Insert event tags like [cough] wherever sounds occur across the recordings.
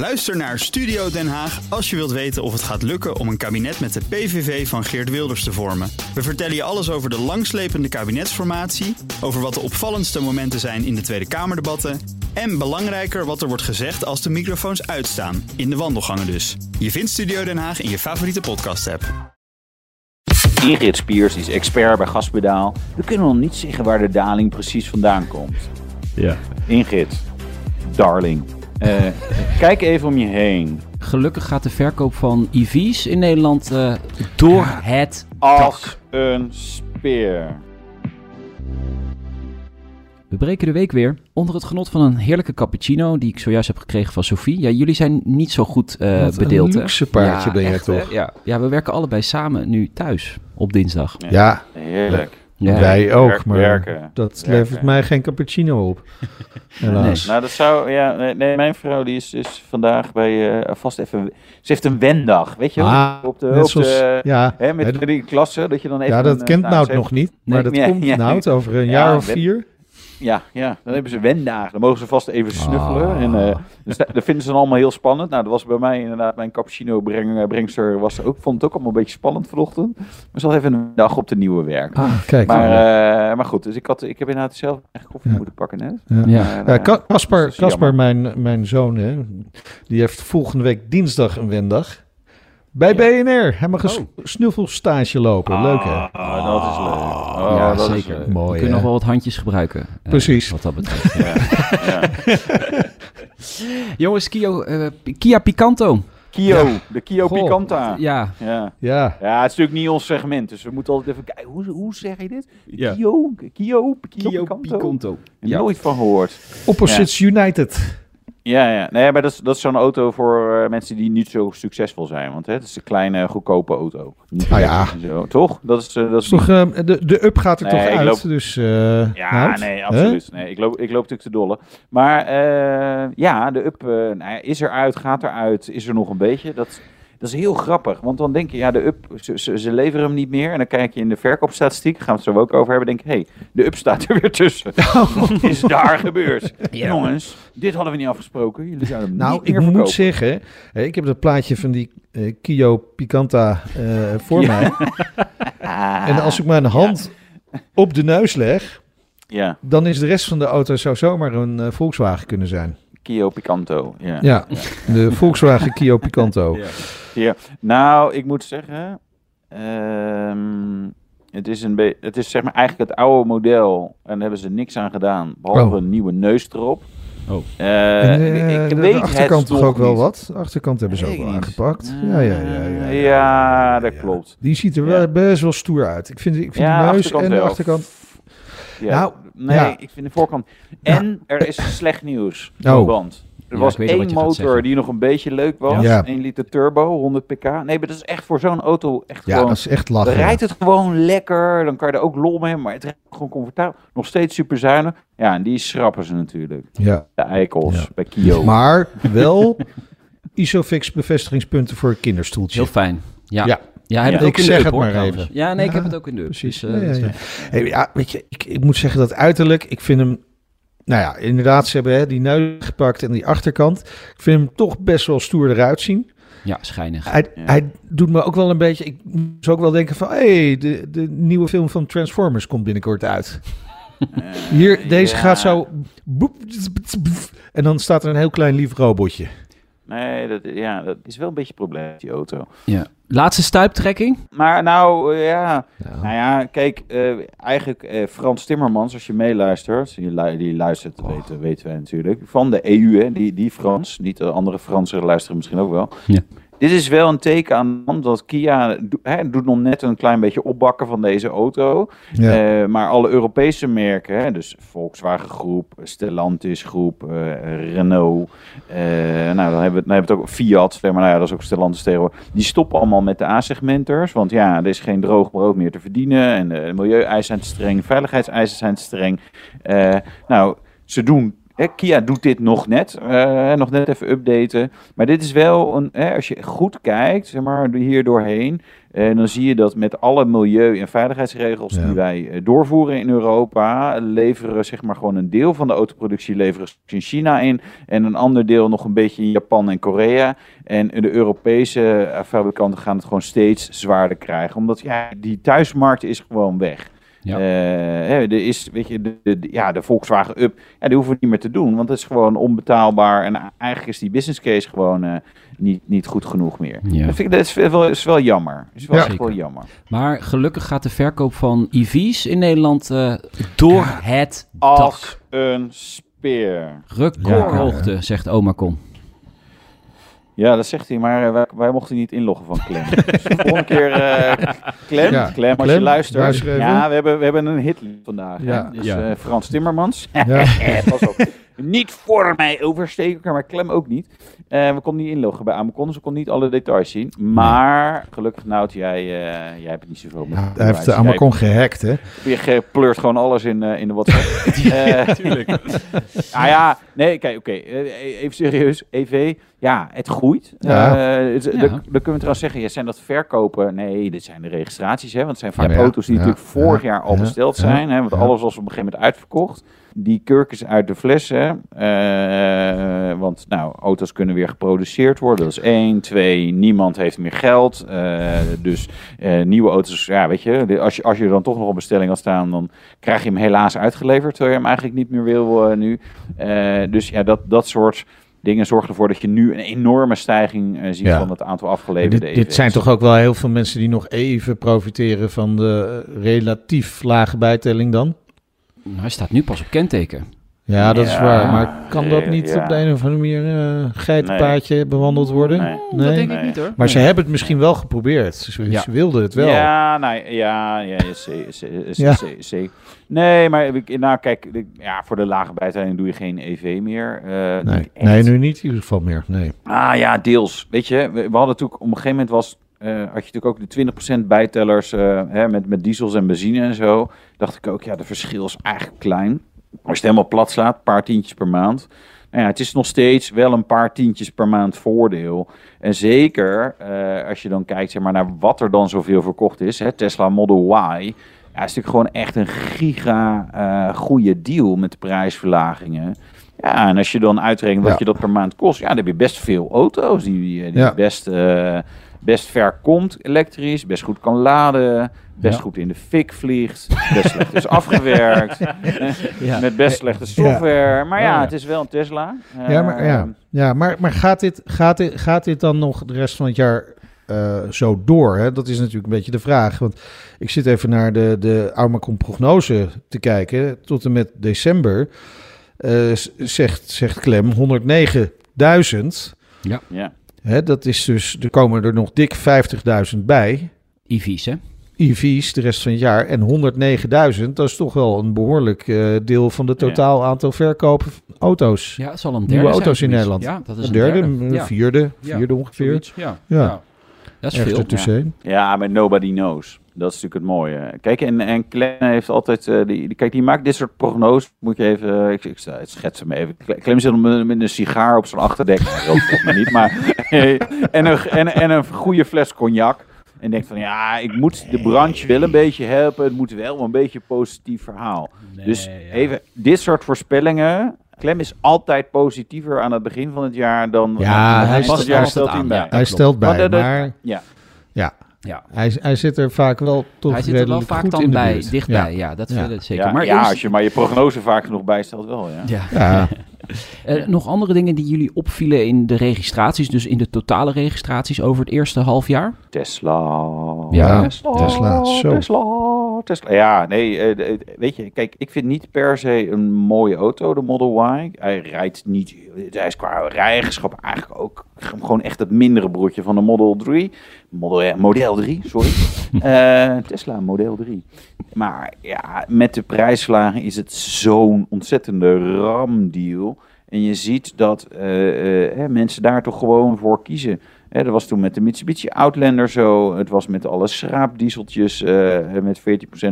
Luister naar Studio Den Haag als je wilt weten of het gaat lukken om een kabinet met de PVV van Geert Wilders te vormen. We vertellen je alles over de langslepende kabinetsformatie, over wat de opvallendste momenten zijn in de Tweede Kamerdebatten en belangrijker wat er wordt gezegd als de microfoons uitstaan, in de wandelgangen dus. Je vindt Studio Den Haag in je favoriete podcast-app. Ingrid Spiers is expert bij gaspedaal. We kunnen nog niet zeggen waar de daling precies vandaan komt. Ja. Ingrid, darling, eh, kijk even om je heen. Gelukkig gaat de verkoop van EV's in Nederland eh, door het Als dak. een speer. We breken de week weer onder het genot van een heerlijke cappuccino die ik zojuist heb gekregen van Sophie. Ja, jullie zijn niet zo goed eh Wat een bedeeld. hè? luxe paardje Ja, ben echt, hè? toch? Ja. ja, we werken allebei samen nu thuis op dinsdag. Ja, Heerlijk. Ja. wij ook, Werk- maar werken. dat Werken. levert mij geen cappuccino op. [laughs] Helaas. Nou, dat zou, ja, nee, nee, mijn vrouw die is, is vandaag bij, eh, vast even, ze heeft een wendag, weet je wel? Ah, op de, net op zoals, de, ja, hè, met hè, die klasse, dat je dan even... ja, een, dat eh, kent nou, Nout ze heeft- nog niet, maar dat ja, komt ja. Nout over een [laughs] Ja, jaar of vier. Ja, ja, dan hebben ze wendagen. Dan mogen ze vast even snuffelen. Ah. En, dus dat, dat vinden ze dan allemaal heel spannend. Nou, dat was bij mij inderdaad, mijn cappuccino breng, eh, brengster was ook, vond het ook allemaal een beetje spannend vanochtend. Maar ze had even een dag op de nieuwe werk. Ah, kijk. Maar, eh, maar goed, dus ik, had, ik heb inderdaad zelf echt koffie Ja. moeten pakken net. Ja. Caspar jammer. mijn, mijn zoon, hè, die heeft volgende week dinsdag een wendag. Bij BNR. Hij mag een s- snuffelstage lopen. Leuk hè? Oh, dat is leuk. Oh, ja, dat is zeker. leuk. We Mooi kunnen hè? nog wel wat handjes gebruiken. eh, Precies. Wat dat betreft. [laughs] Ja. Ja. [laughs] Jongens, Kio, eh, Kia Picanto. Kio, de Kio Goh. Picanta. Ja, Ja. Ja. ja, het is natuurlijk niet ons segment, dus we moeten altijd even kijken. Hoe, hoe zeg je dit? Ja. Kio? Kio? Kio, Kio Picanto? Picanto. Nooit van gehoord. Opposites United. Ja, ja. Nee, maar dat is, dat is zo'n auto voor eh, mensen die niet zo succesvol zijn. Want hè, het is een kleine, goedkope auto. Ah, ja. zo, toch? Dat is, eh, dat is toch, eh, de, de up gaat er Nee, toch uit? loop- Dus, Ja, nee, absoluut. Nee, ik, loop, ik loop natuurlijk te dolle. Maar ja, de up nou ja, is eruit, gaat eruit, is er nog een beetje. Dat, dat is heel grappig, want dan denk je, ja, de up, ze, ze, ze leveren hem niet meer. En dan kijk je in de verkoopstatistiek, gaan we het zo ook over hebben, denk je, hé, hey, de up staat er weer tussen. [laughs] Wat is daar gebeurd? Jongens, dit hadden we niet afgesproken. Jullie zouden hem Nou, niet ik meer moet verkopen. zeggen, hè, ik heb dat plaatje van die eh, Kio Picanta eh, voor Ja. mij. Ah, [laughs] En als ik mijn hand op de neus leg, Ja, dan is de rest van de auto zou zomaar een eh, Volkswagen kunnen zijn. Kio Picanto. Ja. Ja, de Volkswagen Kio Picanto. Ja. Nou, ik moet zeggen, ehm, het is een het is zeg maar eigenlijk het oude model en daar hebben ze niks aan gedaan, behalve Oh. een nieuwe neus erop. Oh. Eh, En, eh, ik de, weet de achterkant het toch ook wel wat? De achterkant hebben ze ook wel aangepakt. Ja, ja, ja. ja, ja. ja, dat klopt. Die ziet er Ja. wel best wel stoer uit. Ik vind, ik vind Ja, de neus en de achterkant... Ja. Nou, nee, ja. ik vind de voorkant. En er is slecht nieuws. Oh. Want er Ja, was één motor die nog een beetje leuk was. Ja. 1 liter turbo, 100 pk. Nee, maar dat is echt voor zo'n auto echt Ja, gewoon... dat is echt Dan lachen. rijdt het gewoon lekker. Dan kan je er ook lol mee hebben. Maar het rijdt gewoon comfortabel. Nog steeds super zuinig. Ja, en die schrappen ze natuurlijk. Ja. De eikels Ja. bij Kio. Maar wel [laughs] Isofix bevestigingspunten voor een kinderstoeltje. Heel fijn. Ja. Ja. Ja, heb Ja. ik ook Ik in de zeg up, het hoor, maar trouwens. even. Ja, nee, ik heb het ook in de up. Precies. Dus, Ja, eh, ja, ja. leuk. Hey, ja, weet je, ik, ik moet zeggen dat uiterlijk, ik vind hem... Nou ja, inderdaad, ze hebben hè, die neus gepakt en die achterkant. Ik vind hem toch best wel stoer eruit zien. Ja, schijnig. Hij, Ja. hij doet me ook wel een beetje... Ik zou ook wel denken van... Hé, hey, de, de nieuwe film van Transformers komt binnenkort uit. Eh, Hier, deze ja. gaat zo... boep, en dan staat er een heel klein lief robotje. Nee, dat, ja, dat is wel een beetje een probleem, die auto. Ja. Laatste stuiptrekking. Maar nou, eh, ja... Nou, ja, kijk, eh, eigenlijk eh, Frans Timmermans, als je meeluistert, die, lu- die luistert, Oh. weten, weten wij natuurlijk, van de EU, hè, die, die Frans, niet de andere Fransen luisteren misschien ook wel. Ja. Dit is wel een teken aan dat Kia hè, doet nog net een klein beetje opbakken van deze auto. ja. Eh, maar alle Europese merken, dus Volkswagen Groep, Stellantis Groep, eh, Renault, eh, nou, dan hebben, we, het- dan hebben we het ook Fiat, maar nou ja, dat is ook Stellantis tegenwoordig. Die stoppen allemaal met de A-segmenters, want ja, er is geen droog brood meer te verdienen en de milieueisen zijn te streng, veiligheidseisen zijn te streng. Nou, ze doen hè, Kia doet dit nog net, eh, nog net even updaten. Maar dit is wel, een, hè, als je goed kijkt, zeg maar, hier doorheen, en dan zie je dat met alle milieu- en veiligheidsregels Ja. die wij eh, doorvoeren in Europa, leveren zeg maar gewoon een deel van de autoproductie leveren ze in China in en een ander deel nog een beetje in Japan en Korea. En de Europese eh, fabrikanten gaan het gewoon steeds zwaarder krijgen, omdat ja, die thuismarkt is gewoon weg. Ja. Eh, hè, er is, weet je, de, ja, de Volkswagen Up, ja, die hoeven we niet meer te doen, want het is gewoon onbetaalbaar en eigenlijk is die business case gewoon eh, niet, niet goed genoeg meer. Ja. Dat, vind ik, dat is wel, is wel jammer. is wel Ja. echt wel jammer. Maar gelukkig gaat de verkoop van EV's in Nederland eh, door het Als dak. een speer. Recordhoogte, zegt oma Con. Ja, dat zegt hij, maar eh, wij, wij mochten niet inloggen van Clem. [laughs] dus de volgende keer, eh, Clem, Ja. Clem, als Clem, je luistert. Ja, we hebben, we hebben een hit vandaag. hè. Ja. Dus Ja. eh, Frans Timmermans. Ja. [laughs] Pas op. niet voor mij oversteken, maar Clem ook niet. Eh, we konden niet inloggen bij Amacon, dus we konden niet alle details zien. Maar gelukkig, Nout, jij, eh, jij hebt niet zoveel met Ja, hij heeft de Amacon gehackt, hè? Je pleurt gewoon alles in, eh, in de WhatsApp. [laughs] ja, tuurlijk. nou [laughs] ja, nee, kijk, oké. even serieus. EV, ja, het groeit. Ja. Het- Ja. Dan, dan kunnen we trouwens zeggen, ja, zijn dat verkopen? Nee, dit zijn de registraties, hè. Want het zijn vaak Ja, ja, auto's die natuurlijk vorig ja, jaar al besteld zijn. Hè, want alles was op een gegeven moment uitverkocht. Die kurkens uit de flessen. eh, want nou, auto's kunnen weer geproduceerd worden. Dat is één. Twee, niemand heeft meer geld. Eh, dus eh, nieuwe auto's, ja, weet je, als je, als je dan toch nog op bestelling had staan, dan krijg je hem helaas uitgeleverd, terwijl je hem eigenlijk niet meer wil nu. Dus ja, dat, dat soort dingen zorgen ervoor dat je nu een enorme stijging ziet Ja. van het aantal afgeleverde Dit, dit EV's. zijn toch ook wel heel veel mensen die nog even profiteren van de relatief lage bijtelling dan? Nou, hij staat nu pas op kenteken. Ja, dat is Ja, waar. Maar kan dat niet ja. op de een of andere manier eh geitenpaadje bewandeld worden? Nee. Dat denk Nee. ik niet hoor. Maar ze hebben het misschien wel geprobeerd. Ze, Ja. ze wilden het wel. Ja, nou, ja, ja, ja, ze- ze- ze- Ja. ze- ze- Nee, maar ik- nou kijk, ik- ja, voor de lage bijtelling doe je geen EV meer. eh, Nee. nee, nu niet in ieder geval meer. Nee. Ah ja, deels. Weet je, we, we hadden natuurlijk op een gegeven moment was, eh, had je natuurlijk ook de 20% bijtellers eh, hè, met, met diesels en benzine en zo. Dacht ik ook, ja, de verschil is eigenlijk klein. Als je het helemaal plat slaat, een paar tientjes per maand. Nou ja, het is nog steeds wel een paar tientjes per maand voordeel. En zeker eh, als je dan kijkt zeg maar, naar wat er dan zoveel verkocht is. Hè, Tesla Model Y. Ja, is natuurlijk gewoon echt een giga goede deal met de prijsverlagingen. Ja, en als je dan uitrekent wat Ja. je dat per maand kost, ja, dan heb je best veel auto's die, die Ja. best, best ver komt elektrisch, best goed kan laden, best Ja. goed in de fik vliegt, best slecht is afgewerkt, [laughs] Ja. met best slechte software. Maar ja, Oh, ja. het is wel een Tesla. Ja, maar, ja. Eh, Ja, maar, maar gaat, dit, gaat, dit, gaat dit dan nog de rest van het jaar eh, zo door? Hè? Dat is natuurlijk een beetje de vraag. Want ik zit even naar de, de Aumacon prognose te kijken. Tot en met december eh, zegt, zegt Clem 109.000. Ja. Hè, dat is dus, er komen er nog dik 50.000 bij. EV's hè. EV's de rest van het jaar. En 109.000, dat is toch wel een behoorlijk eh, deel van het totaal aantal verkopen auto's. Ja, het zal een derde Nieuwe zijn, auto's in. Nederland. Ja, dat is Een een derde, een Ja, vierde, Ja. vierde ongeveer. zoiets. Ja. Ja. Ja. Dat is veel. ertussenin. Ja, maar nobody knows. Dat is natuurlijk het mooie. Kijk, en, en Clem heeft altijd... eh, die, die- kijk, die maakt dit soort prognoses. Moet je even... eh, ik, ik, schets hem even. Cle- Clem zit met, met een sigaar op zijn achterdek. Volgens mij niet, maar... [laughs] en, een, en, en een goede fles cognac. En denkt van, ja, ik moet de branche wel een beetje helpen. Het moet wel een beetje een positief verhaal. dus even, dit soort voorspellingen... Clem is altijd positiever aan het begin van het jaar dan... Ja, hij stelt hij stelt bij, Maar dat- dat- maar Ja. Ja, hij, hij zit er vaak wel toch Hij zit er wel redelijk vaak goed dan bij, buurt. dichtbij. Ja, dat Ja. vind ik zeker. Ja, maar ja eerst- als je maar je prognose vaak genoeg bijstelt wel, ja. ja. Ja, [laughs] Eh, nog andere dingen die jullie opvielen in de registraties, dus in de totale registraties over het eerste half jaar? Tesla. Ja, Tesla. Tesla, zo. Tesla. Tesla. Ja, nee, eh, de- weet je, kijk, ik vind niet per se een mooie auto, de Model Y. Hij rijdt niet, hij is qua rijeigenschap eigenlijk ook gewoon echt het mindere broertje van de Model 3. Model, Model 3, sorry. [laughs] Eh, Tesla Model 3. Maar ja, met de prijsverlaging is het zo'n ontzettende ramdeal. En je ziet dat eh, eh, mensen daar toch gewoon voor kiezen. Dat was toen met de Mitsubishi Outlander zo. Het was met alle schraapdieseltjes uh, met 14%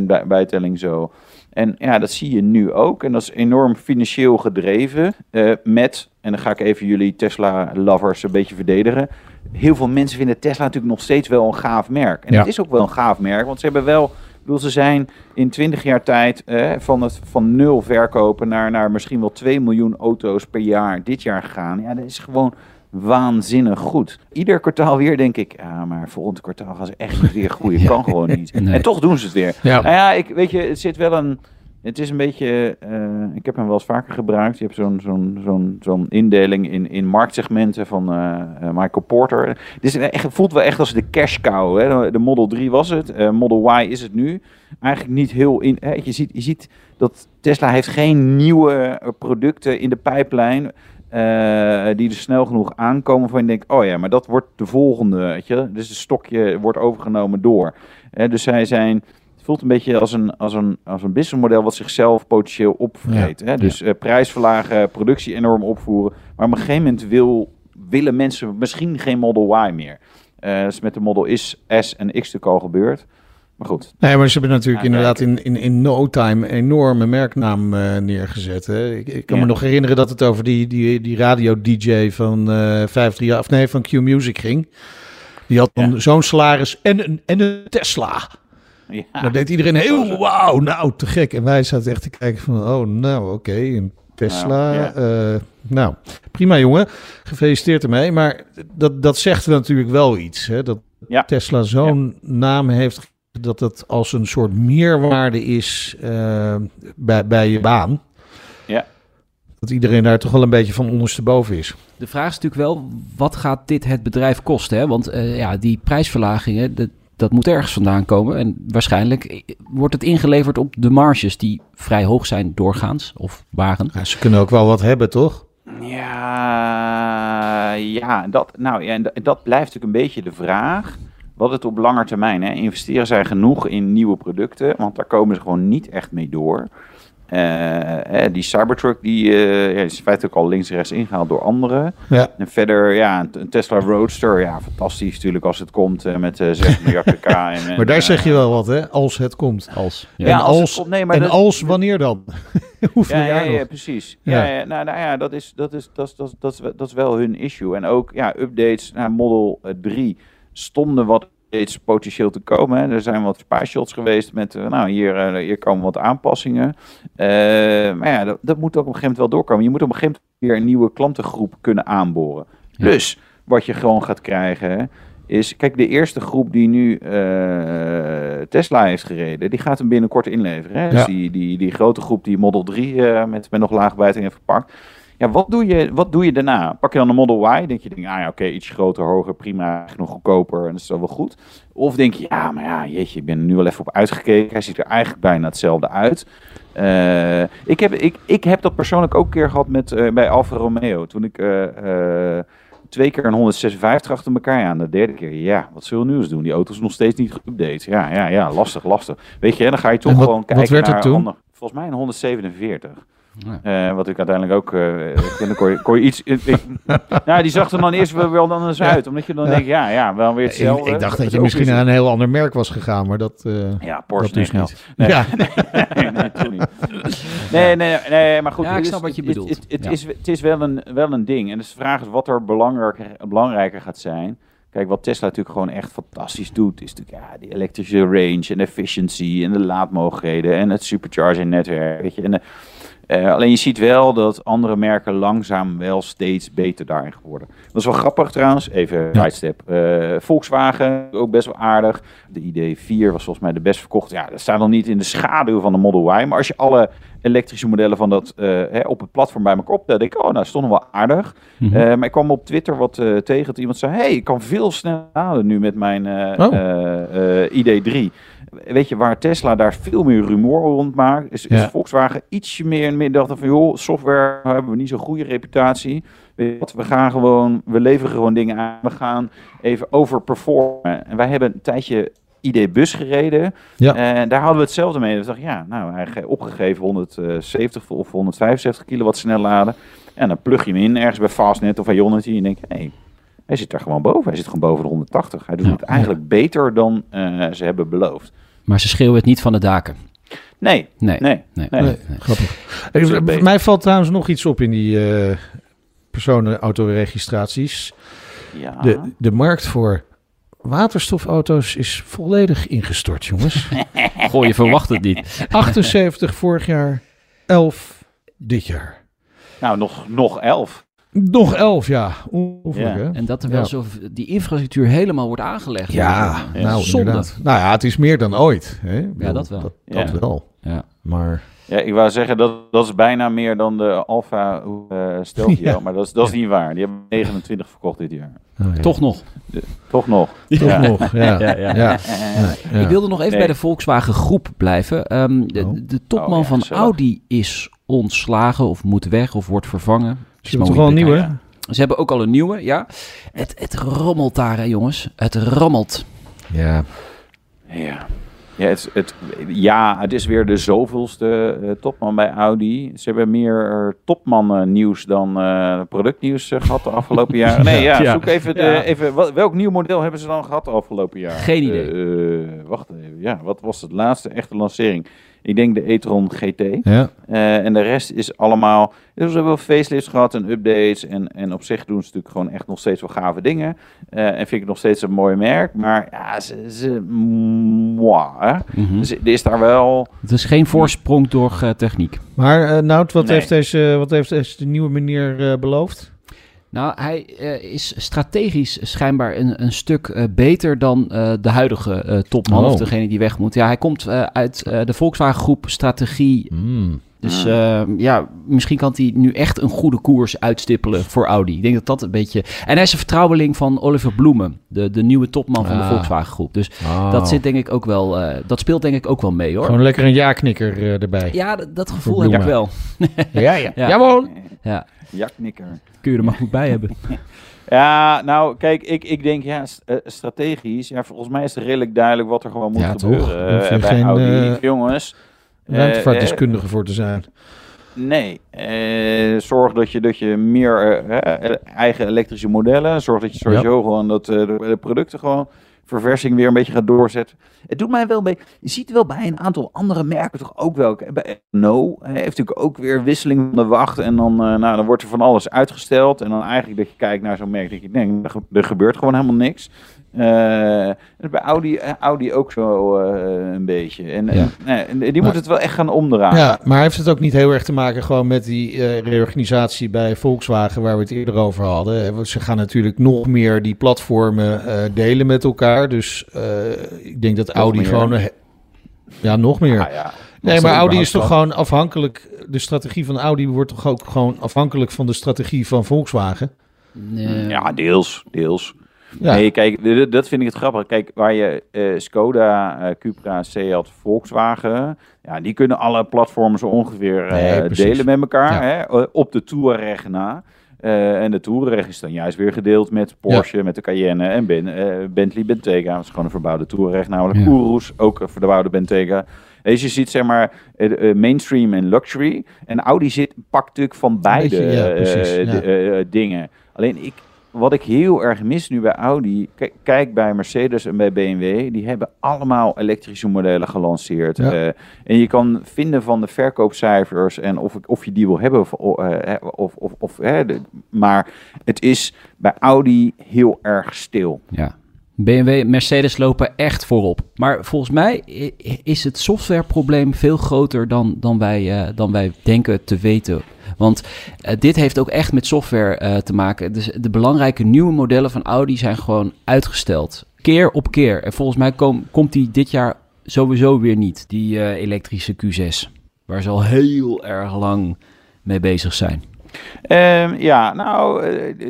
bij bijtelling zo. En ja, dat zie je nu ook. En dat is enorm financieel gedreven. Uh, met, en dan ga ik even jullie Tesla-lovers een beetje verdedigen. Heel veel mensen vinden Tesla natuurlijk nog steeds wel een gaaf merk. En Ja. het is ook wel een gaaf merk, want ze hebben wel... Wil ze zijn in 20 jaar tijd eh, van, het, van nul verkopen naar, naar misschien wel 2 miljoen auto's per jaar dit jaar gegaan. Ja, dat is gewoon waanzinnig goed. Ieder kwartaal weer denk ik, ja, maar volgend kwartaal gaan ze echt niet weer groeien. [laughs] Kan gewoon niet. Nee. En toch doen ze het weer. Ja. Nou ja, ik, weet je, het zit wel een... Het is een beetje, eh, ik heb hem wel eens vaker gebruikt. Je hebt zo'n zo'n zo'n zo'n indeling in, in marktsegmenten van eh, eh, Michael Porter. Het, is echt, het voelt wel echt als de cash cow. Hè? De- De Model 3 was het, Model Y is het nu. Eigenlijk niet heel in. Hè? Je, ziet, je ziet dat Tesla heeft geen nieuwe producten in de pijplijn. Eh, die er snel genoeg aankomen van je denkt, oh ja, maar dat wordt de volgende, weet je. Dus het stokje wordt overgenomen door. Hè, dus zij zijn, het voelt een beetje als een, als een, als een businessmodel wat zichzelf potentieel opvreet. Hè? Dus eh, prijs verlagen, productie enorm opvoeren. Maar op een gegeven moment wil, willen mensen misschien geen Model Y meer. Eh, dat is met de Model is S en X natuurlijk al gebeurd. Maar goed, Nee, maar ze hebben natuurlijk Ja, inderdaad in, in, in no time een enorme merknaam eh, neergezet. Hè. Ik, ik kan Ja. me nog herinneren dat het over die, die, die radio-dj van eh 538, of nee, van Q Music ging. Die had dan Ja. zo'n salaris en een, en een Tesla. ja. Dan deed iedereen heel, wauw, nou, te gek. En wij zaten echt te kijken van, oh, nou, oké, een Tesla. Nou, ja. eh, nou, prima jongen, gefeliciteerd ermee. Maar dat, dat zegt natuurlijk wel iets, hè, dat Ja. Tesla zo'n naam heeft dat het als een soort meerwaarde is eh, bij, bij je baan. Ja. Dat iedereen daar toch wel een beetje van ondersteboven is. De vraag is natuurlijk wel, wat gaat dit het bedrijf kosten? Hè? Want eh, ja, die prijsverlagingen, dat, dat moet ergens vandaan komen. En waarschijnlijk eh, wordt het ingeleverd op de marges die vrij hoog zijn doorgaans, of waren. Ja, ze kunnen ook wel wat hebben, toch? Ja, ja, dat, nou, ja dat blijft natuurlijk een beetje de vraag. Wat het op lange termijn, hè, investeren zij genoeg in nieuwe producten? Want daar komen ze gewoon niet echt mee door. Eh, hè, die Cybertruck die, eh, ja, is in feite ook al links en rechts ingehaald door anderen. Ja. En verder, ja, een, Tesla Roadster, ja, fantastisch natuurlijk als het komt eh, met eh 6 miljard pk. En, [laughs] en, Maar daar zeg je wel wat, hè? Als het komt. Als, ja. Ja, en als het als, komt, nee, maar en dat- als wanneer dan? [laughs] Hoeveel Ja, ja, jaar ja, precies. Ja. Ja. Ja, nou, nou ja, dat is, dat, is, dat, is, dat, is, dat, is, wel- dat is wel hun issue. En ook ja, updates naar Model eh, 3 stonden wat updates potentieel te komen. Hè. Er zijn wat spy-shots geweest met, eh, nou, hier, eh, hier komen wat aanpassingen. Eh, maar ja, dat, dat moet ook op een gegeven moment wel doorkomen. Je moet op een gegeven moment weer een nieuwe klantengroep kunnen aanboren. Ja. Dus wat je gewoon gaat krijgen, hè, is... Kijk, de eerste groep die nu Tesla heeft gereden, die gaat hem binnenkort inleveren. Hè? Dus die, die, die grote groep die Model 3 eh, met, met nog lage bijting heeft gepakt. Ja, wat doe, je, wat doe je daarna? Pak je dan een Model Y? Denk je, denk, ah ja, oké, iets groter, hoger, prima, nog goedkoper en dat is wel goed. Of denk je, ja, maar ja, jeetje, ik ben er nu wel even op uitgekeken. Hij ziet er eigenlijk bijna hetzelfde uit. Eh, ik, heb, ik, ik heb dat persoonlijk ook een keer gehad met, eh, bij Alfa Romeo. Toen ik eh, twee keer een 156 achter elkaar aan. De derde keer, ja, wat zullen we nu eens doen? Die auto is nog steeds niet geüpdate. Ja, ja, ja, lastig, lastig. Weet je, dan ga je toch wat- gewoon wat kijken werd naar toen? ander- Volgens mij een 147. Ja. Eh, wat ik uiteindelijk ook. eh en dan kon je, kon je iets. ik- ik- [laughs] nou, die zag er dan eerst wel, anders Ja. uit. Omdat je dan Ja. denkt, ja, ja, wel weer Ik, hetzelfde. ik dacht dat je misschien naar een heel ander merk was gegaan, maar dat, eh Ja, Porsche dat dus nee, niet. Nee. Ja. [laughs] nee, nee, toen niet. Nee, nee, nee, maar goed. Ja, ik is- snap wat je bedoelt. Het, het, Ja. is, het is wel een, wel een ding. En dus de vraag is wat er belangrijker, belangrijker gaat zijn. Kijk, wat Tesla natuurlijk gewoon echt fantastisch doet, is natuurlijk ja, die elektrische range en efficiency en de laadmogelijkheden en het supercharging netwerk. Weet je. En, eh, alleen je ziet wel dat andere merken langzaam wel steeds beter daarin geworden. Dat is wel grappig trouwens. Even Ja. sidestep. Eh, Volkswagen, ook best wel aardig. De ID4 was volgens mij de best verkocht. Ja, dat staat nog niet in de schaduw van de Model Y. Maar als je alle elektrische modellen van dat eh, hè, op het platform bij elkaar optelt, denk ik, oh, nou, stond nog wel aardig. Eh, maar ik kwam op Twitter wat eh, tegen dat iemand zei: hey, ik kan veel sneller laden nu met mijn eh, Oh. eh, eh, ID3. Weet je, waar Tesla daar veel meer rumoer rond maakt, is, is Ja. Volkswagen ietsje meer in dachten van, joh, software hebben we niet zo'n goede reputatie. Wat, we gaan gewoon, we leveren gewoon dingen aan, we gaan even overperformen. En wij hebben een tijdje ID-bus gereden. Ja. En daar hadden we hetzelfde mee. We dachten, ja, nou, hij ge- opgegeven 170 of 175 kilowatt snel laden. En dan plug je hem in ergens bij Fastnet of Ionity en denk je, hé, Hij zit daar gewoon boven. Hij zit gewoon boven de 180. Hij doet Ja. het eigenlijk beter dan eh, ze hebben beloofd. Maar ze schreeuwen het niet van de daken. Nee, Nee. nee, Nee. nee. Nee, grappig. Hey, is ook beter. mij valt trouwens nog iets op in die eh personenautoregistraties. Ja. De, de markt voor waterstofauto's is volledig ingestort, jongens. [laughs] Goh, je verwacht het niet. 78 vorig jaar, 11 dit jaar. Nou, nog, nog elf. Nog 11, ja. Ongelooflijk, Ja. hè? En dat er wel Ja. zo die infrastructuur helemaal wordt aangelegd. Ja, Ja. nou Zonde. inderdaad. Nou ja, het is meer dan ooit. Hè? Bedoel, dat wel. Dat, Ja. dat wel. Ja. Maar Ja, ik wou zeggen, dat, dat is bijna meer dan de Alfa eh Stelvio. [laughs] Ja. Maar dat is, dat is niet waar. Die hebben 29 verkocht dit jaar. oh ja. Toch nog. Toch nog. Toch Ja. nog, [laughs] ja. Ja, ja, ja. ja. ja. Ik wilde nog even Nee. bij de Volkswagen groep blijven. Ehm, de, Oh. de topman Oh, ja, van. Audi is ontslagen of moet weg of wordt vervangen. Ze hebben toch wel een nieuwe? Ze hebben ook al een nieuwe, ja. Het, het rommelt daar, hè, jongens. Het rammelt. Ja. Ja. Ja het, het, ja, het is weer de zoveelste eh, topman bij Audi. Ze hebben meer eh, topmannen nieuws dan eh, productnieuws eh, gehad de afgelopen [laughs] jaren. Nee, ja, Ja. zoek even, de, Ja. even wat, welk nieuw model hebben ze dan gehad de afgelopen jaar? Geen idee. Wacht even, ja, wat was het laatste echte lancering? Ik denk de e-tron GT. Ja. Eh, en de rest is allemaal. Dus we hebben wel facelifts gehad en updates. En, en op zich doen ze natuurlijk gewoon echt nog steeds wel gave dingen. Eh, en vind ik het nog steeds een mooi merk. Maar ja, ze. ze moi, hè. Mhm. Dus er is daar wel. Het is geen voorsprong door eh, techniek. Maar eh Nout, wat, Nee. heeft deze, wat heeft deze nieuwe meneer eh, beloofd? Nou, hij eh, is strategisch schijnbaar een, een stuk eh, beter dan eh, de huidige topman Oh. of degene die weg moet. Ja, hij komt uit de Volkswagen groep strategie. Dus eh, ja, misschien kan hij nu echt een goede koers uitstippelen voor Audi. Ik denk dat dat een beetje... En hij is een vertrouweling van Oliver Bloemen, de, de nieuwe topman van de Ah. Volkswagen groep. Dus Oh. dat zit denk ik ook wel... eh, dat speelt denk ik ook wel mee hoor. Gewoon lekker een ja-knikker eh, erbij. Ja, dat, dat gevoel heb ik wel. [laughs] ja, ja. Ja. Jawel. Ja, Jaknikker. kun je er maar goed bij hebben. [laughs] Ja, nou, kijk, ik, ik denk ja, eh, strategisch. Ja, volgens mij is het redelijk duidelijk wat er gewoon moet Ja, gebeuren. Bij geen, Audi. Jongens. Eh, Ruimtevaartdeskundige voor te zijn. Nee, eh, zorg dat je, dat je meer eh, eigen elektrische modellen, zorg dat je sowieso gewoon dat de, de producten gewoon verversing weer een beetje gaat doorzetten. Het doet mij wel beetje, je ziet wel bij een aantal andere merken toch ook wel, bij No heeft natuurlijk ook weer wisseling van de wacht en dan, nou, dan wordt er van alles uitgesteld en dan eigenlijk dat je kijkt naar zo'n merk dat je denkt, er gebeurt gewoon helemaal niks. Eh, en bij Audi, eh, Audi ook zo eh, een beetje. En, Ja. en, nee, en die Maar- moet het wel echt gaan omdraaien. Ja, maar heeft het ook niet heel erg te maken gewoon met die eh, reorganisatie bij Volkswagen waar we het eerder over hadden? Ze gaan natuurlijk nog meer die platformen eh, delen met elkaar. Dus eh, ik denk dat Audi meer. gewoon... ja, nog meer. Ah, ja. nee, maar Audi is toch gewoon afhankelijk... De strategie van Audi wordt toch ook gewoon afhankelijk van de strategie van Volkswagen? Nee. Ja, deels, deels. Ja, Nee, kijk, dat vind ik het grappig. Kijk, waar je eh, Skoda, eh, Cupra, Seat, Volkswagen, ja, die kunnen alle platformen zo ongeveer eh, Nee, delen met elkaar, Ja. hè, op de Touareg na. En de Touareg is dan juist weer gedeeld met Porsche, met de Cayenne en ben, Bentley Bentayga. Dat is gewoon een verbouwde Touareg, namelijk Ja. Urus, ook een verbouwde Bentayga. Dus je ziet zeg maar mainstream en luxury. En Audi zit pakt natuurlijk van beide beetje, ja, precies, ja. d- dingen. Alleen ik, wat ik heel erg mis nu bij Audi, k- kijk bij Mercedes en bij BMW, die hebben allemaal elektrische modellen gelanceerd. Ja. Eh, en je kan vinden van de verkoopcijfers en of, of je die wil hebben of, eh, of, of, of hè, de- maar het is bij Audi heel erg stil. Ja. BMW, Mercedes lopen echt voorop. Maar volgens mij is het softwareprobleem veel groter dan, dan, wij, eh, dan wij denken te weten. Want eh, dit heeft ook echt met software eh, te maken. Dus de belangrijke nieuwe modellen van Audi zijn gewoon uitgesteld. Keer op keer. En volgens mij kom- komt die dit jaar sowieso weer niet. Die eh, elektrische Q6. Waar ze al heel erg lang mee bezig zijn. Ehm, ja, nou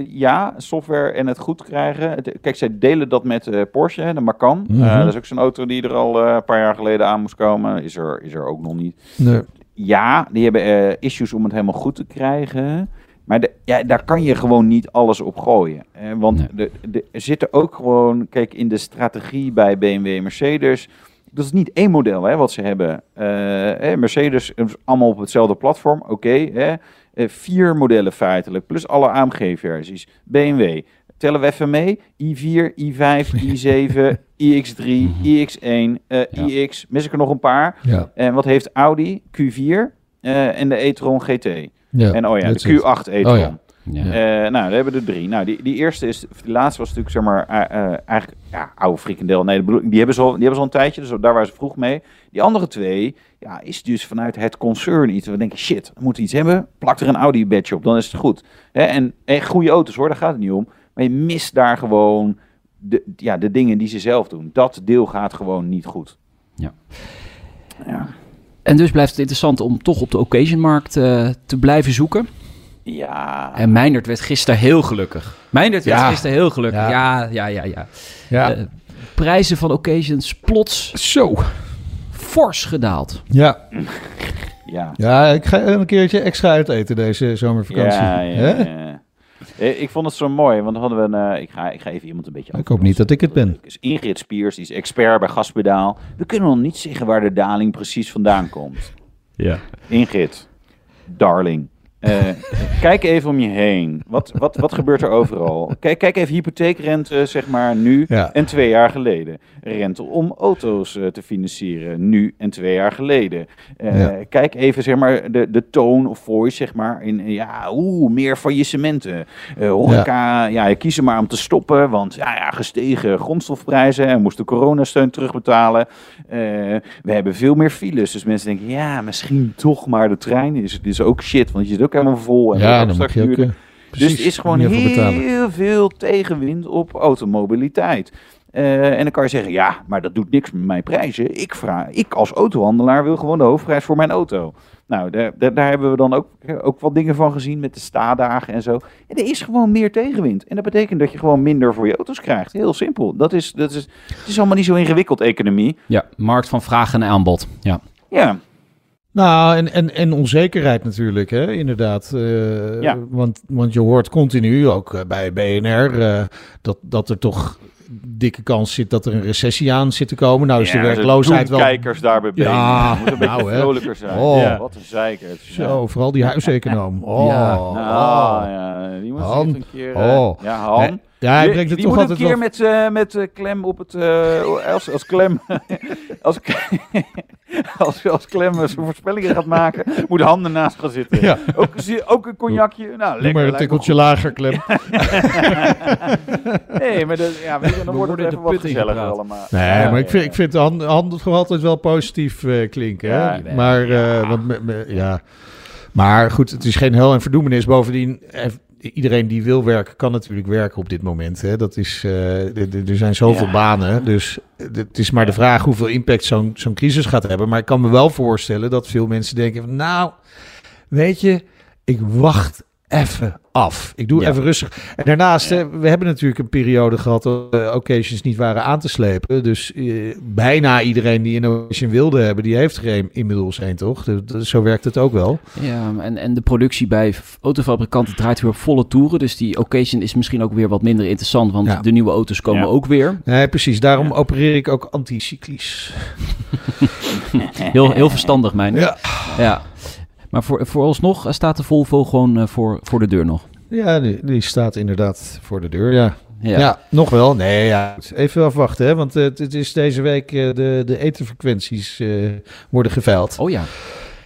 ja, software en het goed krijgen. Kijk, zij delen dat met eh, Porsche, hè, de Macan. Mhm. Eh, dat is ook zo'n auto die er al een paar jaar geleden aan moest komen. Is er, is er ook nog niet. nee. Ja, die hebben eh, issues om het helemaal goed te krijgen. Maar de, ja, daar kan je gewoon niet alles op gooien. Eh, want Nee. de, de, er zitten ook gewoon, kijk, in de strategie bij BMW en Mercedes. Dat is niet één model hè, wat ze hebben. Eh, hè, Mercedes is allemaal op hetzelfde platform. Oké. Eh, vier modellen feitelijk, plus alle AMG-versies. BMW, Tellen we even mee. i4, i5, i7, iX3, iX1, eh, Ja. iX. Mis ik er nog een paar? Ja. En wat heeft Audi? Q4 eh, en de e-tron GT. ja. en oh ja, de it. Q8 e-tron. Oh ja. Eh, nou, we hebben er drie. Nou, die, die eerste is, die laatste was natuurlijk, zeg maar, eh, eh, eigenlijk, ja, oude frikandel. Nee, die hebben, ze al, die hebben ze al een tijdje, dus daar waren ze vroeg mee. Die andere twee, ja, is dus vanuit het concern iets. We denken, shit, we moeten iets hebben, plak er een Audi-badge op, dan is het goed. Hè, en, en goede auto's hoor, daar gaat het niet om. Maar je mist daar gewoon de, ja, de dingen die ze zelf doen. Dat deel gaat gewoon niet goed. Ja. Ja. En dus blijft het interessant om toch op de occasionmarkt eh, te blijven zoeken. Ja. En Meindert werd gisteren heel gelukkig. Meindert werd Ja. gisteren heel gelukkig. Ja. Ja, ja, ja, ja. Ja. Eh, prijzen van occasions plots Zo. fors gedaald. Ja. ja. ja, ik ga een keertje extra uiteten deze zomervakantie. Ja, ja. Eh, Ik vond het zo mooi, want dan hadden we een... eh, ik, ga, ik ga even iemand een beetje... Ik hoop niet dat ik het ben. Dus Ingrid Spiers, die is expert bij gaspedaal. We kunnen nog niet zeggen waar de daling precies vandaan komt. Ja. Ingrid, darling. Eh, kijk even om je heen. Wat, wat, wat gebeurt er overal? Kijk, kijk even hypotheekrente, zeg maar, nu Ja. en twee jaar geleden. Rente om auto's eh, te financieren, nu en twee jaar geleden. Eh, Ja. Kijk even, zeg maar, de, de tone of voice, zeg maar. In, ja, oeh, meer faillissementen. Horeca, ja. je kiezen maar om te stoppen, want ja, ja, gestegen grondstofprijzen en moesten coronasteun terugbetalen. We hebben veel meer files, dus mensen denken, ja, misschien toch maar de trein. Is, het is ook shit, want je zit ook helemaal vol. En Ja, dan je ook... eh, Dus het is gewoon heel veel tegenwind op automobiliteit. Eh, en dan kan je zeggen, ja, maar dat doet niks met mijn prijzen. Ik, vraag, ik als autohandelaar wil gewoon de hoofdprijs voor mijn auto. Nou, daar, daar, daar hebben we dan ook, ook wat dingen van gezien met de stadagen en zo. En er is gewoon meer tegenwind. En dat betekent dat je gewoon minder voor je auto's krijgt. Heel simpel. Dat is, dat is, het is allemaal niet zo ingewikkeld, economie. Ja, markt van vraag en aanbod. Ja. Ja, Nou, en, en, en onzekerheid natuurlijk, hè? inderdaad. Eh, Ja. want, want je hoort continu, ook eh, bij BNR, eh, dat, dat er toch dikke kans zit dat er een recessie aan zit te komen. Nou is Ja, de werkloosheid wel... Kijkers daar bij BNR. Ja, Moet een beetje nou, vrolijker zijn. Oh. Ja, wat een zeikert. Zo, vooral die huiseconoom. [laughs] Oh, Ja. oh. Ja, die moet Han. een keer... Oh. Ja, Han. Nee, Ja, hij brengt het die toch altijd een keer met, met klem op het... als, als klem... [laughs] als, [laughs] als, als klem zijn voorspellingen gaat maken, moet Han ernaast gaan zitten. Ja. Ook, een zie- ook een cognacje. Nou, Doe lekker. maar een tikkeltje lager, Klem. goed. [laughs] Nee, maar ja, weet je, dan We wordt het worden even de wat gezelliger allemaal. Nee, Ja, maar ik vind, ja. ik vind Han, Han toch altijd wel positief eh, klinken. Hè? Ja, maar, ja. eh, want me- me- ja. maar goed, het is geen hel en verdoemenis. Bovendien, eh, iedereen die wil werken, kan natuurlijk werken op dit moment. Hè? Dat is, eh, er zijn zoveel Ja. banen. Dus het is maar de vraag hoeveel impact zo'n zo'n crisis gaat hebben. Maar ik kan me wel voorstellen dat veel mensen denken van... Nou, weet je, ik wacht even af. Ik doe Ja. even rustig. En daarnaast, Ja. hè, we hebben natuurlijk een periode gehad dat uh, occasions niet waren aan te slepen. Dus eh, bijna iedereen die een occasion wilde hebben, die heeft er een, inmiddels een, toch? Dus, dus zo werkt het ook wel. Ja, en, en de productie bij autofabrikanten draait weer op volle toeren. Dus die occasion is misschien ook weer wat minder interessant, want Ja. de nieuwe auto's komen Ja. ook weer. Nee, precies. Daarom Ja. opereer ik ook anticyclisch. [laughs] Heel, heel verstandig, mijn. Ja. ja. Maar voor, vooralsnog staat de Volvo gewoon eh, voor, voor de deur nog. Ja, die, die staat inderdaad voor de deur, ja. Ja. Ja, nog wel. Nee, ja. Even afwachten, hè. Want eh, het, het is deze week eh, de, de etenfrequenties eh, worden geveild. Oh ja.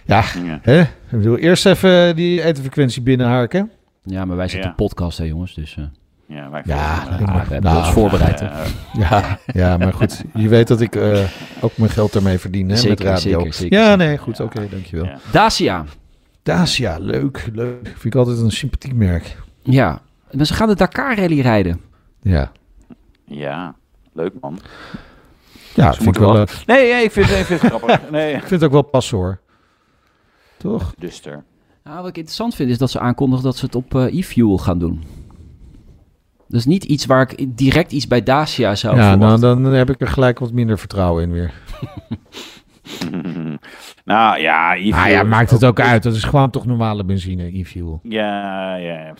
Ja. Hè? Ik bedoel, eerst even die etenfrequentie binnenharken. Ja, maar wij zitten Ja. podcast, hè jongens. Dus eh, Ja, wij Ja, eh, maar. we hebben Nou, ons voorbereid. eh, [laughs] Ja, ja, maar goed. Je weet dat ik eh, ook mijn geld daarmee verdien, hè, Zeker, met radio. zeker, zeker, ja, nee, goed. Oké, dankjewel. Ja. Dacia. Dacia, leuk, leuk. Vind ik altijd een sympathiek merk. Ja. Maar ze gaan de Dakar Rally rijden. Ja, ja, leuk man. ja Ze vind ik, wel, wel- eh, Nee, ja, ik vind, ik vind het grappig. [laughs] Nee, ik vind het ook wel passen, hoor. Toch? Duster. Nou, wat ik interessant vind is dat ze aankondigen dat ze het op eh, e-fuel gaan doen. Dat is niet iets waar ik direct iets bij Dacia zou ja, nou, dan heb ik er gelijk wat minder vertrouwen in weer. [laughs] nou ja, e Ah ja, maakt het ook uit. Dat is gewoon toch normale benzine, e-fuel. Ja, ja.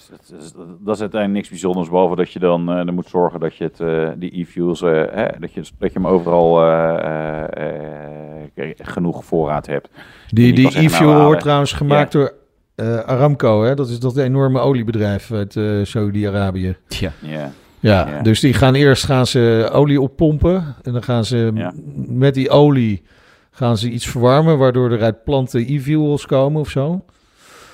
Dat is, uiteindelijk niks bijzonders, behalve dat je dan eh, er moet zorgen dat je het, eh, die e-fuels, eh, hè, dat, je, dat je hem overal eh, eh, eh, genoeg voorraad hebt. Die, die nou, e-fuel wordt trouwens gemaakt door eh, Aramco, hè? Dat is dat enorme oliebedrijf uit eh Saudi-Arabië. Ja. Ja, Ja. dus die gaan eerst gaan ze olie oppompen. En dan gaan ze Ja. met die olie gaan ze iets verwarmen, waardoor er uit planten e-fuels komen of zo.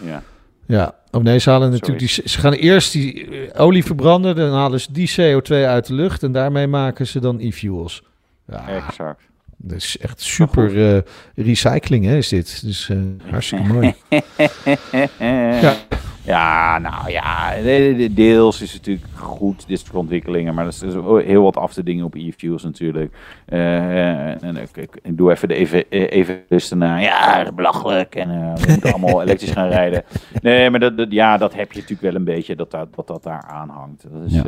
Ja. Ja, oh nee, ze halen natuurlijk die, ze gaan eerst die eh, olie verbranden, dan halen ze die CO2 uit de lucht en daarmee maken ze dan e-fuels. Ja, Exact. Dat is echt super eh, recycling, hè, is dit. Dus hartstikke mooi. [laughs] ja. ja, nou ja, de- de- deels is het natuurlijk goed, dit soort ontwikkelingen, maar er is heel wat af te dingen op e-fuels natuurlijk. Eh, en ik, ik, ik doe even de even, evangelisten na. Ja, belachelijk en we moeten allemaal [laughs] elektrisch gaan rijden. Nee, maar dat, dat- ja, dat heb je natuurlijk wel een beetje, dat dat, dat, dat daar aan hangt. Dat is, Ja.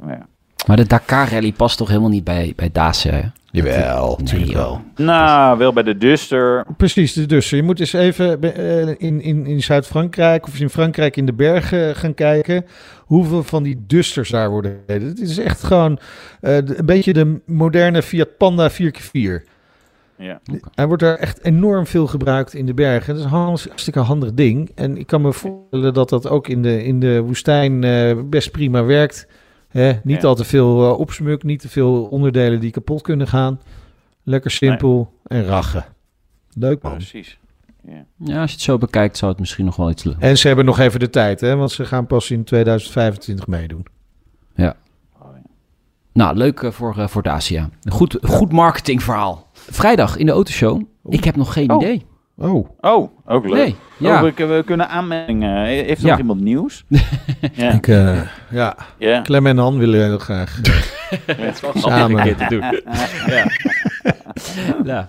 maar ja. Maar de Dakar Rally past toch helemaal niet bij, bij Dacia, hè? Jawel, natuurlijk wel. Nou, wel bij de Duster. Precies, dus je moet eens even eh, in, in, in Zuid-Frankrijk of in Frankrijk in de bergen gaan kijken hoeveel van die dusters daar worden gereden. Het is echt gewoon eh, de- een beetje de moderne Fiat Panda 4x4. Ja. Hij wordt daar echt enorm veel gebruikt in de bergen. Dat is een hartstikke handig ding. En ik kan me voorstellen dat dat ook in de, in de woestijn eh, best prima werkt. Hè? Niet Ja. al te veel eh, opsmuk, niet te veel onderdelen die kapot kunnen gaan. Lekker simpel en rachen. Leuk man. Precies. Ja. Ja, als je het zo bekijkt, zou het misschien nog wel iets lukken. En ze hebben nog even de tijd, hè? want ze gaan pas in 2025 meedoen. Oh, ja. Nou, leuk eh, voor, eh, voor Dacia. Een Goed, goed marketingverhaal. Vrijdag in de autoshow. Ik heb nog geen Oh. idee. Oh, Oh, ook leuk. Nee, ja. Oh, we, we kunnen aanmeldingen. Heeft er Ja. nog iemand nieuws? [laughs] ja. ik, eh, ja, ja. Clem en Han willen heel graag [laughs] samen. te doen. [laughs] ja. ja,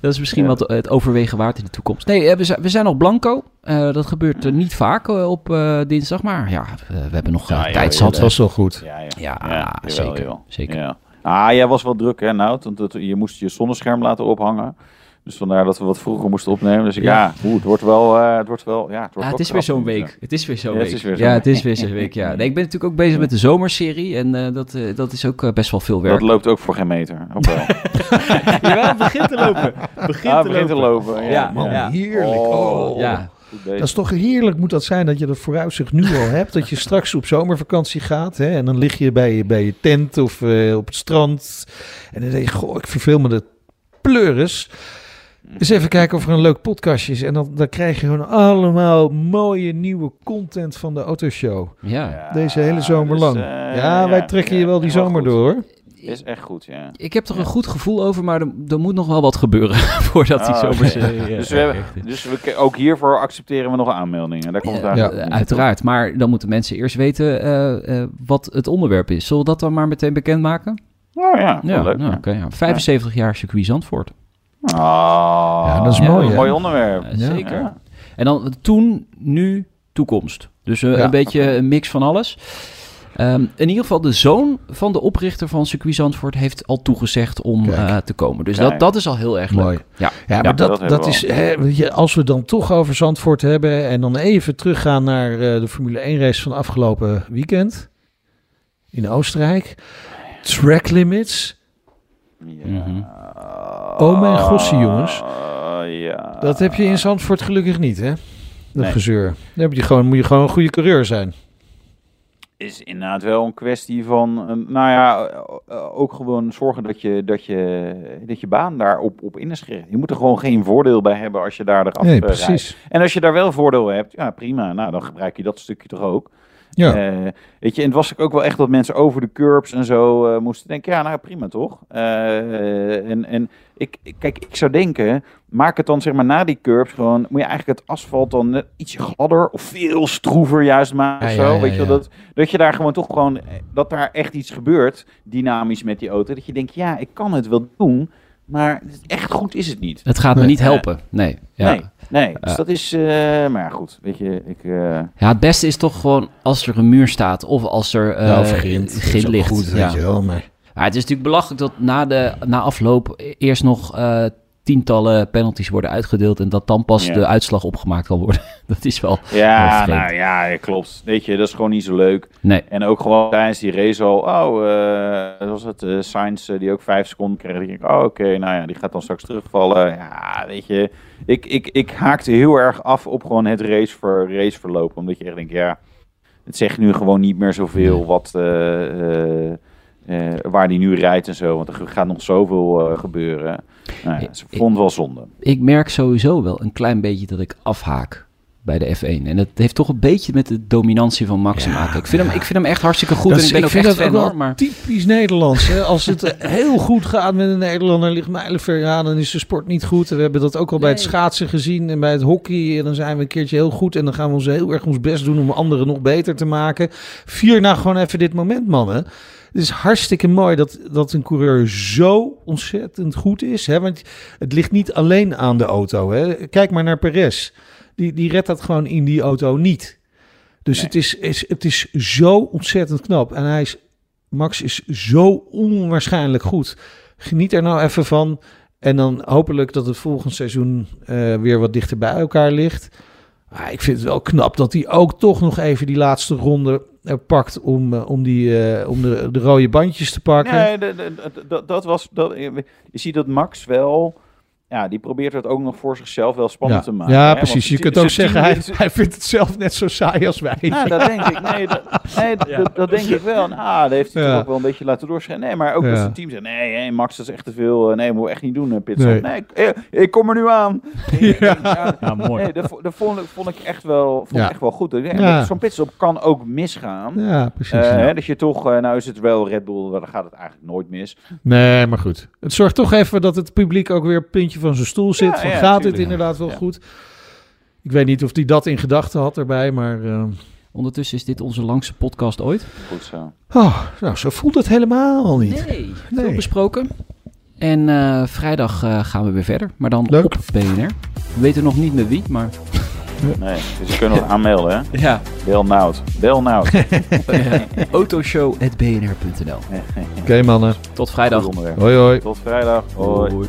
dat is misschien Ja. wat het overwegen waard in de toekomst. Nee, eh, we zijn, we zijn nog blanco. Eh, dat gebeurt niet vaak op eh, dinsdag, maar ja, we, we hebben nog Ja, ja, tijd zat. Dat was wel goed. Ja, ja. Ja, jawel, zeker, jawel. zeker. Ja. Ah, jij was wel druk, hè, Nout? Want het- je moest je zonnescherm laten ophangen. Dus vandaar dat we wat vroeger moesten opnemen. Dus ik, ja, Ja. het wordt wel... eh, het wordt wel ja, het wordt Ja, het is weer zo'n week. Het is weer zo'n Ja, het week. is weer zo'n ja, week. het is weer zo'n week. Ja. Nee, ik ben natuurlijk ook bezig met de zomerserie en eh, dat, eh, dat is ook best wel veel werk. Dat loopt ook voor geen meter. Ook wel. [laughs] Jawel, het begint te lopen. Begint, ah, begint te lopen. Ja, Ja, Man, ja. heerlijk. Oh. Ja, Goed bezig. Dat is toch heerlijk moet dat zijn dat je dat vooruitzicht nu al hebt. Dat je straks op zomervakantie gaat. Hè, en dan lig je bij je, bij je tent of eh, op het strand. En dan denk je, goh, ik verveel me de pleuris. Eens even kijken of er een leuk podcastje is. En dan, dan krijg je gewoon allemaal mooie nieuwe content van de autoshow. ja. Ja, Deze hele zomer dus, lang. eh, ja, wij trekken ja, je wel die zomer goed. door. Is echt goed, ja. Ik heb er een goed gevoel over, maar er, er moet nog wel wat gebeuren [laughs] voordat die Ah, zomerserie... eh, Dus, we hebben, is. dus we, ook hiervoor accepteren we nog aanmeldingen. Daar komt het Ja, eh, uiteraard, maar dan moeten mensen eerst weten eh, eh, wat het onderwerp is. Zullen we dat dan maar meteen bekendmaken? Oh ja, wel Ja, leuk. nou, ja. 75 jaar circuit Zandvoort. Ah, Ja, dat is mooi, Een mooi onderwerp. Ja. Zeker. Ja. En dan toen, nu, toekomst. Dus eh, Ja, een beetje een mix van alles. Ehm, in ieder geval, de zoon van de oprichter van circuit Zandvoort heeft al toegezegd om eh, te komen. Dus Kijk. dat, dat is al heel erg leuk. Mooi. Ja. Ja, maar dat, dat is, hè, weet je, als we dan toch over Zandvoort hebben en dan even teruggaan naar eh, de Formule 1 race van afgelopen weekend in Oostenrijk. Track limits, Ja. Mhm. Oh mijn gossie, jongens. Ah, ja. dat heb je in Zandvoort gelukkig niet, hè? Dat Nee. gezeur. Dan heb je gewoon, moet je gewoon een goede coureur zijn. is inderdaad wel een kwestie van, eh, nou ja, ook gewoon zorgen dat je, dat je, dat je baan daarop op in is gericht. Je moet er gewoon geen voordeel bij hebben als je daar eraf Nee, eh, rijdt. precies. En als je daar wel voordeel hebt, ja prima, nou dan gebruik je dat stukje toch ook. Ja. Eh, weet je, en het was ook wel echt dat mensen over de curbs en zo eh, moesten denken, ja nou prima toch. Eh, en en ik, kijk, ik zou denken, maak het dan zeg maar na die curbs gewoon, moet je eigenlijk het asfalt dan net ietsje gladder of veel stroever juist maken of zo. ja, ja, weet je dat, dat je daar gewoon toch gewoon, dat daar echt iets gebeurt, dynamisch met die auto. Dat je denkt, ja ik kan het wel doen, maar echt goed is het niet. Het gaat me Nee. niet helpen. Nee. Ja. Nee, nee. Dus dat is, eh, maar ja, goed, weet je, ik... eh, Ja, het beste is toch gewoon als er een muur staat of als er eh ja, of grind. Ligt. Goed, ja. weet je wel, maar... Maar het is natuurlijk belachelijk dat na, de, na afloop eerst nog eh, tientallen penalties worden uitgedeeld en dat dan pas Ja. de uitslag opgemaakt kan worden. [laughs] Dat is wel... Ja, Wel nou ja, klopt. Weet je, dat is gewoon niet zo leuk. Nee. En ook gewoon tijdens die race al, oh, dat was het, eh Sainz eh, die ook vijf seconden kreeg. Die denk ik, oh, oké, nou ja, die gaat dan straks terugvallen. Ja, weet je, ik, ik, ik haakte heel erg af op gewoon het racever, raceverloop. Omdat je echt denkt, ja, het zegt nu gewoon niet meer zoveel wat, eh, waar die nu rijdt en zo. Want er gaat nog zoveel eh, gebeuren. Nou ja, Ik- ze vond het wel zonde. Ik merk sowieso wel een klein beetje dat ik afhaak bij de F1. En dat heeft toch een beetje met de dominantie van Max te Ja, maken. Ik vind, hem, ik vind hem echt hartstikke goed Dat en ik ben ook vind echt fan. Maar typisch Nederlands. Hè? Als het [laughs] heel goed gaat met een Nederlander, ligt mijlenver, ja, dan is de sport niet goed. En we hebben dat ook al bij het schaatsen gezien en bij het hockey. En dan zijn we een keertje heel goed en dan gaan we ons heel erg ons best doen om anderen nog beter te maken. Vier nou gewoon even dit moment, mannen. Het is hartstikke mooi dat, dat een coureur zo ontzettend goed is. Hè? Want het ligt niet alleen aan de auto. Hè? Kijk maar naar Perez. Die, die redt dat gewoon in die auto niet. Dus Nee. het, is, is, het is zo ontzettend knap. En hij is, Max is zo onwaarschijnlijk goed. Geniet er nou even van. En dan hopelijk dat het volgend seizoen eh, weer wat dichter bij elkaar ligt. Maar ik vind het wel knap dat hij ook toch nog even die laatste ronde eh, pakt om, eh, om, die, om de, de rode bandjes te pakken. Nee, dat was. Dat, je ziet dat Max wel. Ja, die probeert het ook nog voor zichzelf wel spannend ja, te maken. ja hè, precies. want Je kunt ook zeggen, hij, is- hij vindt het zelf net zo saai als wij. Nou, dat denk ik. Nee, dat, nee, dat- Ja. dat, dat denk ik wel. Nou, dat heeft hij Ja. toch ook wel een beetje laten doorschijnen. Nee, maar ook Ja. als het team zegt, nee, hé, Max, dat is echt te veel. Eh, Nee, moeten we echt niet doen, eh, pitstop. Nee. Nee, ik, eh, ik kom er nu aan. [laughs] Ja. Ja, Ja, mooi. Nee, dat, dat vond, ik- vond ik echt wel, vond echt wel goed. Zo'n pitstop kan ook misgaan. Ja, precies. Eh, hè, dat je toch, nou is het wel Red Bull, dan gaat het eigenlijk nooit mis. Nee, maar goed. Het zorgt toch even dat het publiek ook weer een puntje van zijn stoel zit. Ja, van, ja, gaat dit tuurlijk. inderdaad wel Ja. goed? Ik weet niet of hij dat in gedachten had erbij, maar... eh, ondertussen is dit onze langste podcast ooit. Goed zo. oh, nou, zo voelt het helemaal niet. Nee, Nee. veel besproken. En eh, vrijdag eh, gaan we weer verder, maar dan Leuk. op BNR. We weten nog niet met wie, maar [laughs] Nee, dus je kunt nog aanmelden, hè? ja. Bel Nout. Bel Nout. [laughs] autoshow.bnr.nl Oké, mannen. Tot vrijdag. Hoi, hoi. Tot vrijdag. Hoi.